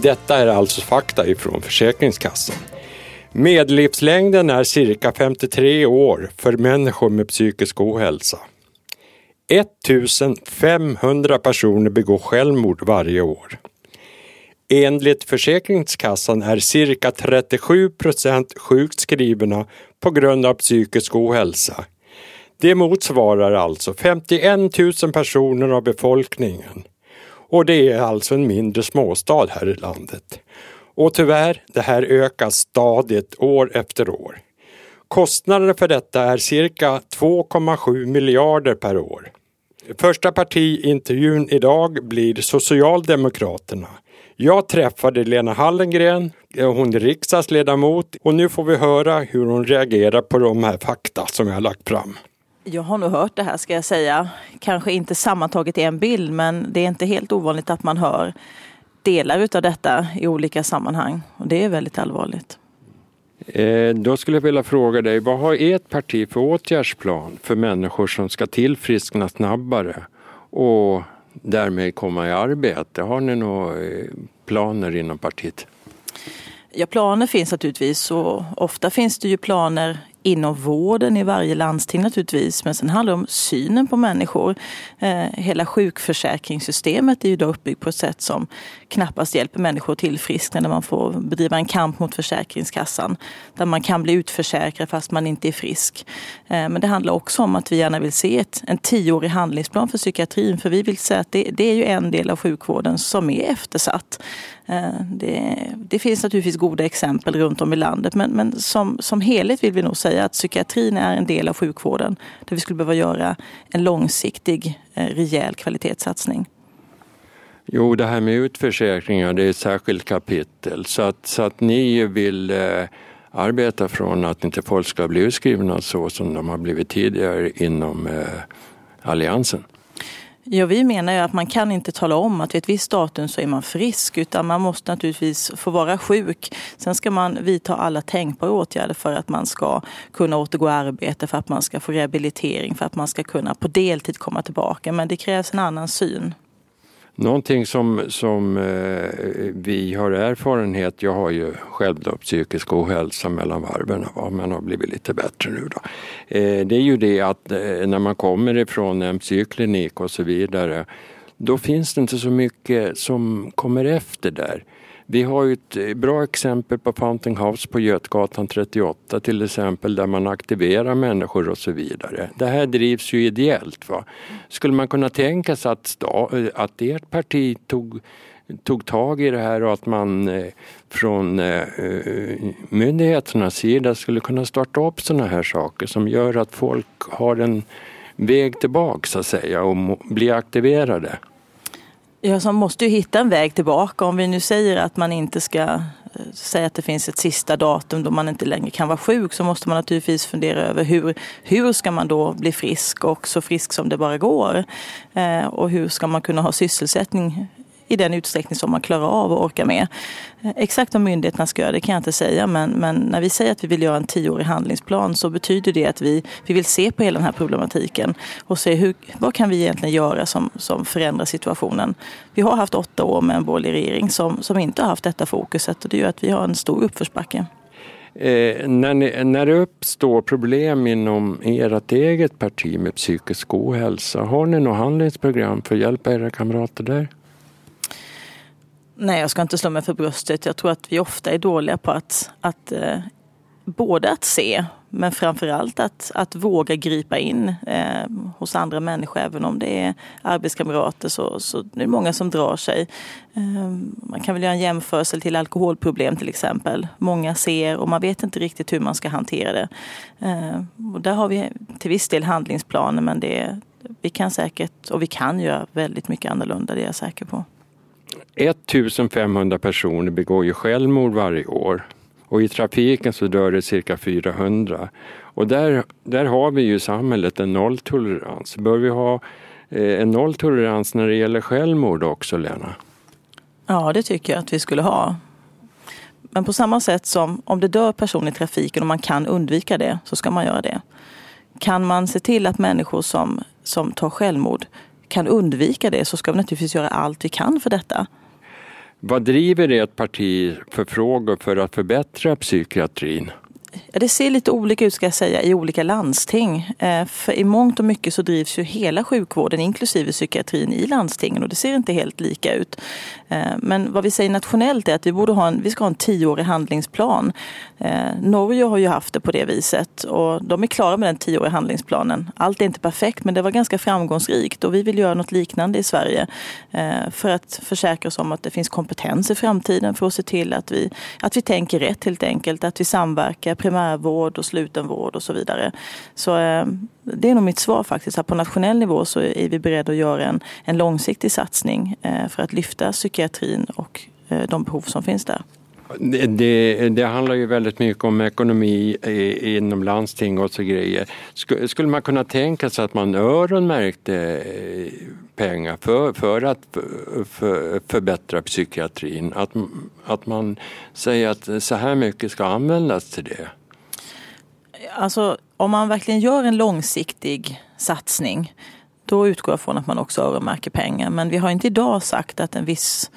Detta är alltså fakta ifrån Försäkringskassan. Medellivslängden är cirka 53 år för människor med psykisk ohälsa. 1500 personer begår självmord varje år. Enligt Försäkringskassan är cirka 37 procent sjukskrivna på grund av psykisk ohälsa. Det motsvarar alltså 51 000 personer av befolkningen. Och det är alltså en mindre småstad här i landet. Och tyvärr, det här ökar stadigt år efter år. Kostnaderna för detta är cirka 2,7 miljarder per år. Första partiintervjun idag blir Socialdemokraterna. Jag träffade Lena Hallengren, hon är riksdagsledamot och nu får vi höra hur hon reagerar på de här fakta som jag har lagt fram. Jag har nog hört det här ska jag säga. Kanske inte sammantaget i en bild men det är inte helt ovanligt att man hör delar utav detta i olika sammanhang och det är väldigt allvarligt. Eh, då skulle jag vilja fråga dig, vad har ert parti för åtgärdsplan för människor som ska tillfriskna snabbare och därmed komma i arbete? Har ni några eh, planer inom partiet? Ja, planer finns naturligtvis och ofta finns det ju planer inom vården i varje landsting naturligtvis. Men sen handlar det om synen på människor. Eh, hela sjukförsäkringssystemet är ju då uppbyggt på ett sätt som knappast hjälper människor till tillfriskna när man får bedriva en kamp mot Försäkringskassan. Där man kan bli utförsäkrad fast man inte är frisk. Eh, men det handlar också om att vi gärna vill se ett, en tioårig handlingsplan för psykiatrin. För vi vill säga att det, det är ju en del av sjukvården som är eftersatt. Eh, det, det, finns naturligtvis goda exempel runt om i landet men, men som, som helhet vill vi nog säga att psykiatrin är en del av sjukvården där vi skulle behöva göra en långsiktig, eh, rejäl kvalitetssatsning. Jo, det här med utförsäkringar det är ett särskilt kapitel så att, så att ni vill eh, arbeta från att inte folk ska bli utskrivna så som de har blivit tidigare inom eh, Alliansen. Ja, vi menar ju att man kan inte tala om att vid ett visst datum så är man frisk utan man måste naturligtvis få vara sjuk. Sen ska man vidta alla tänkbara åtgärder för att man ska kunna återgå i arbete, för att man ska få rehabilitering, för att man ska kunna på deltid komma tillbaka. Men det krävs en annan syn. Någonting som, som eh, vi har erfarenhet, jag har ju själv då psykisk ohälsa mellan varven, men har blivit lite bättre nu då. Eh, det är ju det att eh, när man kommer ifrån en psykklinik och så vidare, då finns det inte så mycket som kommer efter där. Vi har ju ett eh, bra exempel på Fountain House på Götgatan 38 till exempel där man aktiverar människor och så vidare. Det här drivs ju ideellt. Va? Skulle man kunna tänka sig att, sta, eh, att ert parti tog tog tag i det här och att man eh, från eh, myndigheternas sida skulle kunna starta upp sådana här saker som gör att folk har en väg tillbaka så att säga och blir aktiverade. Ja, så man måste ju hitta en väg tillbaka. Om vi nu säger att man inte ska eh, säga att det finns ett sista datum då man inte längre kan vara sjuk så måste man naturligtvis fundera över hur, hur ska man då bli frisk och så frisk som det bara går. Eh, och hur ska man kunna ha sysselsättning i den utsträckning som man klarar av och orkar med. Exakt vad myndigheterna ska göra det kan jag inte säga men, men när vi säger att vi vill göra en tioårig handlingsplan så betyder det att vi, vi vill se på hela den här problematiken och se hur, vad kan vi egentligen göra som, som förändrar situationen. Vi har haft åtta år med en borgerlig regering som, som inte har haft detta fokuset och det gör att vi har en stor uppförsbacke. Eh, när, ni, när det uppstår problem inom ert eget parti med psykisk ohälsa, har ni något handlingsprogram för att hjälpa era kamrater där? Nej, jag ska inte slå mig för bröstet. Jag tror att vi ofta är dåliga på att, att eh, både att se men framförallt att, att våga gripa in eh, hos andra människor. Även om det är arbetskamrater så, så det är många som drar sig. Eh, man kan väl göra en jämförelse till alkoholproblem till exempel. Många ser och man vet inte riktigt hur man ska hantera det. Eh, och där har vi till viss del handlingsplaner men det, vi kan säkert och vi kan göra väldigt mycket annorlunda, det är jag säker på. 1500 personer begår ju självmord varje år och i trafiken så dör det cirka 400. Och där, där har vi ju i samhället en nolltolerans. Bör vi ha eh, en nolltolerans när det gäller självmord också, Lena? Ja, det tycker jag att vi skulle ha. Men på samma sätt som om det dör personer i trafiken och man kan undvika det, så ska man göra det. Kan man se till att människor som, som tar självmord kan undvika det så ska vi naturligtvis göra allt vi kan för detta. Vad driver ert parti för frågor för att förbättra psykiatrin? Det ser lite olika ut ska jag säga i olika landsting. Eh, för i mångt och mycket så drivs ju hela sjukvården inklusive psykiatrin i landstingen och det ser inte helt lika ut. Eh, men vad vi säger nationellt är att vi, borde ha en, vi ska ha en tioårig handlingsplan. Eh, Norge har ju haft det på det viset och de är klara med den tioåriga handlingsplanen. Allt är inte perfekt men det var ganska framgångsrikt och vi vill göra något liknande i Sverige för att försäkra oss om att det finns kompetens i framtiden för att se till att vi, att vi tänker rätt helt enkelt, att vi samverkar primärvård och slutenvård och så vidare. Så eh, det är nog mitt svar faktiskt. Att på nationell nivå så är vi beredda att göra en, en långsiktig satsning eh, för att lyfta psykiatrin och eh, de behov som finns där. Det, det, handlar ju väldigt mycket om ekonomi inom landsting och så grejer. Skulle man kunna tänka sig att man öronmärkte eh, pengar för, för att för, förbättra psykiatrin? Att, att man säger att så här mycket ska användas till det? Alltså om man verkligen gör en långsiktig satsning då utgår jag från att man också öronmärker pengar. Men vi har inte idag sagt att en viss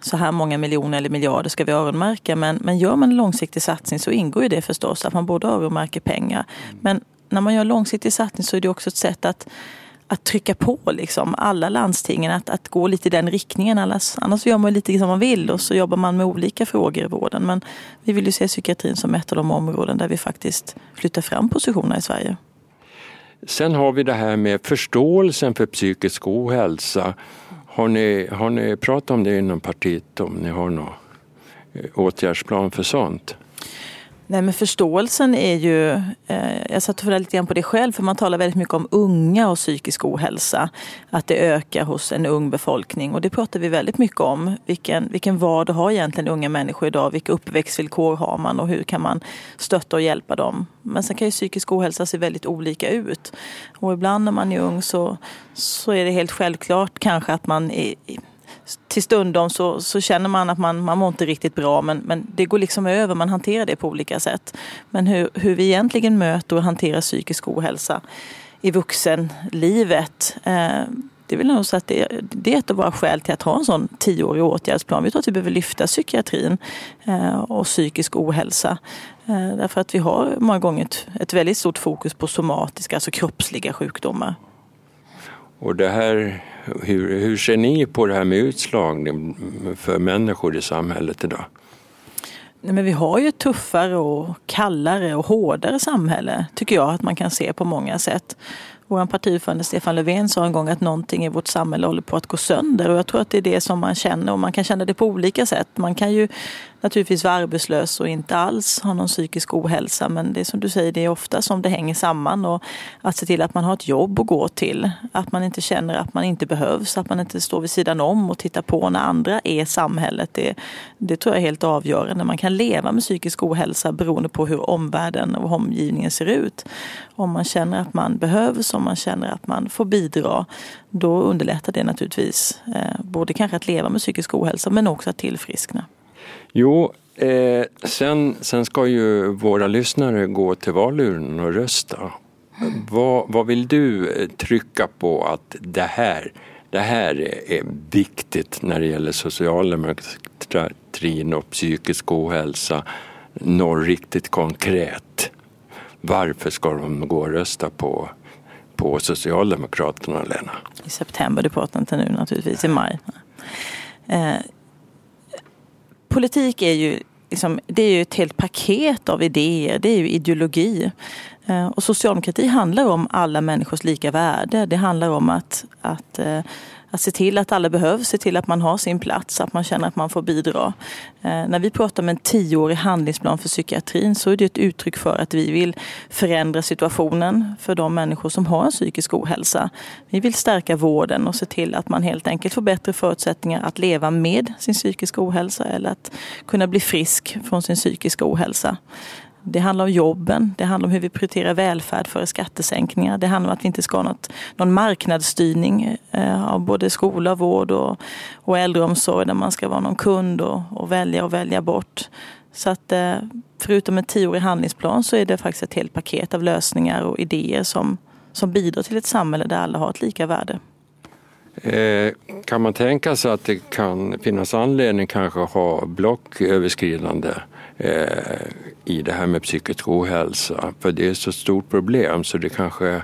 så här många miljoner eller miljarder ska vi öronmärka. Men, men gör man en långsiktig satsning så ingår ju det förstås att man både öronmärker pengar. Men när man gör en långsiktig satsning så är det också ett sätt att att trycka på liksom, alla landstingen att, att gå lite i den riktningen. Annars, annars gör man lite som man vill och så jobbar man med olika frågor i vården. Men vi vill ju se psykiatrin som ett av de områden där vi faktiskt flyttar fram positionerna i Sverige. Sen har vi det här med förståelsen för psykisk ohälsa. Har ni, har ni pratat om det inom partiet om ni har någon eh, åtgärdsplan för sånt? Nej men förståelsen är ju, eh, jag satt och funderade lite grann på det själv, för man talar väldigt mycket om unga och psykisk ohälsa. Att det ökar hos en ung befolkning och det pratar vi väldigt mycket om. Vilken, vilken vardag har egentligen unga människor idag? Vilka uppväxtvillkor har man och hur kan man stötta och hjälpa dem? Men sen kan ju psykisk ohälsa se väldigt olika ut. Och ibland när man är ung så, så är det helt självklart kanske att man är till stundom så, så känner man att man, man mår inte riktigt bra men, men det går liksom över, man hanterar det på olika sätt. Men hur, hur vi egentligen möter och hanterar psykisk ohälsa i vuxenlivet eh, det vill nog säga att det, det, är ett av våra skäl till att ha en sån tioårig åtgärdsplan. Vi tror att vi behöver lyfta psykiatrin eh, och psykisk ohälsa. Eh, därför att vi har många gånger ett, ett väldigt stort fokus på somatiska, alltså kroppsliga sjukdomar. Och det här hur, hur ser ni på det här med utslagning för människor i samhället idag? Nej, men vi har ju ett tuffare och kallare och hårdare samhälle, tycker jag att man kan se på många sätt. Vår partiordförande Stefan Löfven sa en gång att någonting i vårt samhälle håller på att gå sönder och jag tror att det är det som man känner och man kan känna det på olika sätt. Man kan ju naturligtvis vara arbetslös och inte alls ha någon psykisk ohälsa men det är som du säger, det är ofta som det hänger samman och att se till att man har ett jobb att gå till. Att man inte känner att man inte behövs, att man inte står vid sidan om och tittar på när andra är samhället. Det, det tror jag är helt avgörande. Man kan leva med psykisk ohälsa beroende på hur omvärlden och omgivningen ser ut. Om man känner att man behövs, om man känner att man får bidra, då underlättar det naturligtvis eh, både kanske att leva med psykisk ohälsa men också att tillfriskna. Jo, eh, sen, sen ska ju våra lyssnare gå till valurnen och rösta. Mm. Vad, vad vill du eh, trycka på att det här, det här är viktigt när det gäller socialdemokratin och psykisk ohälsa? Något riktigt konkret. Varför ska de gå och rösta på, på Socialdemokraterna, Lena? I september, du pratar inte nu naturligtvis, i maj. Eh, Politik är ju, liksom, det är ju ett helt paket av idéer, det är ju ideologi. Eh, och socialdemokrati handlar om alla människors lika värde. Det handlar om att, att eh, att se till att alla behövs, se till att man har sin plats, att man känner att man får bidra. Eh, när vi pratar om en tioårig handlingsplan för psykiatrin så är det ett uttryck för att vi vill förändra situationen för de människor som har en psykisk ohälsa. Vi vill stärka vården och se till att man helt enkelt får bättre förutsättningar att leva med sin psykiska ohälsa eller att kunna bli frisk från sin psykiska ohälsa. Det handlar om jobben, det handlar om hur vi prioriterar välfärd före skattesänkningar. Det handlar om att vi inte ska ha något, någon marknadsstyrning eh, av både skola, vård och, och äldreomsorg där man ska vara någon kund och, och välja och välja bort. Så att eh, förutom en tioårig handlingsplan så är det faktiskt ett helt paket av lösningar och idéer som, som bidrar till ett samhälle där alla har ett lika värde. Eh, kan man tänka sig att det kan finnas anledning kanske att ha blocköverskridande Eh, i det här med psykisk ohälsa? För det är ett så stort problem så det kanske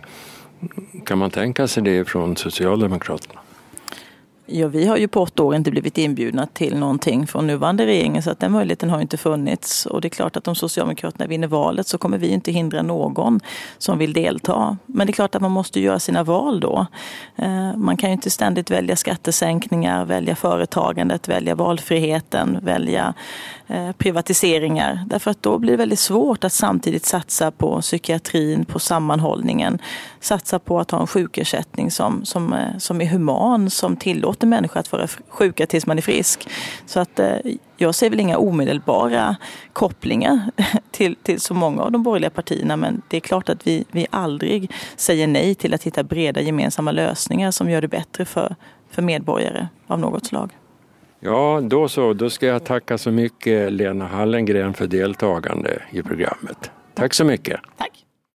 kan man tänka sig det från Socialdemokraterna? Ja, vi har ju på åtta år inte blivit inbjudna till någonting från nuvarande regeringen så att den möjligheten har inte funnits. Och det är klart att om Socialdemokraterna vinner valet så kommer vi inte hindra någon som vill delta. Men det är klart att man måste göra sina val då. Eh, man kan ju inte ständigt välja skattesänkningar, välja företagandet, välja valfriheten, välja eh, privatiseringar. Därför att då blir det väldigt svårt att samtidigt satsa på psykiatrin, på sammanhållningen, satsa på att ha en sjukersättning som, som, eh, som är human, som tillåter tillåter människor att vara sjuka tills man är frisk. Så att eh, jag ser väl inga omedelbara kopplingar till, till så många av de borgerliga partierna men det är klart att vi, vi aldrig säger nej till att hitta breda gemensamma lösningar som gör det bättre för, för medborgare av något slag. Ja, då så. Då ska jag tacka så mycket Lena Hallengren för deltagande i programmet. Tack så mycket. Tack.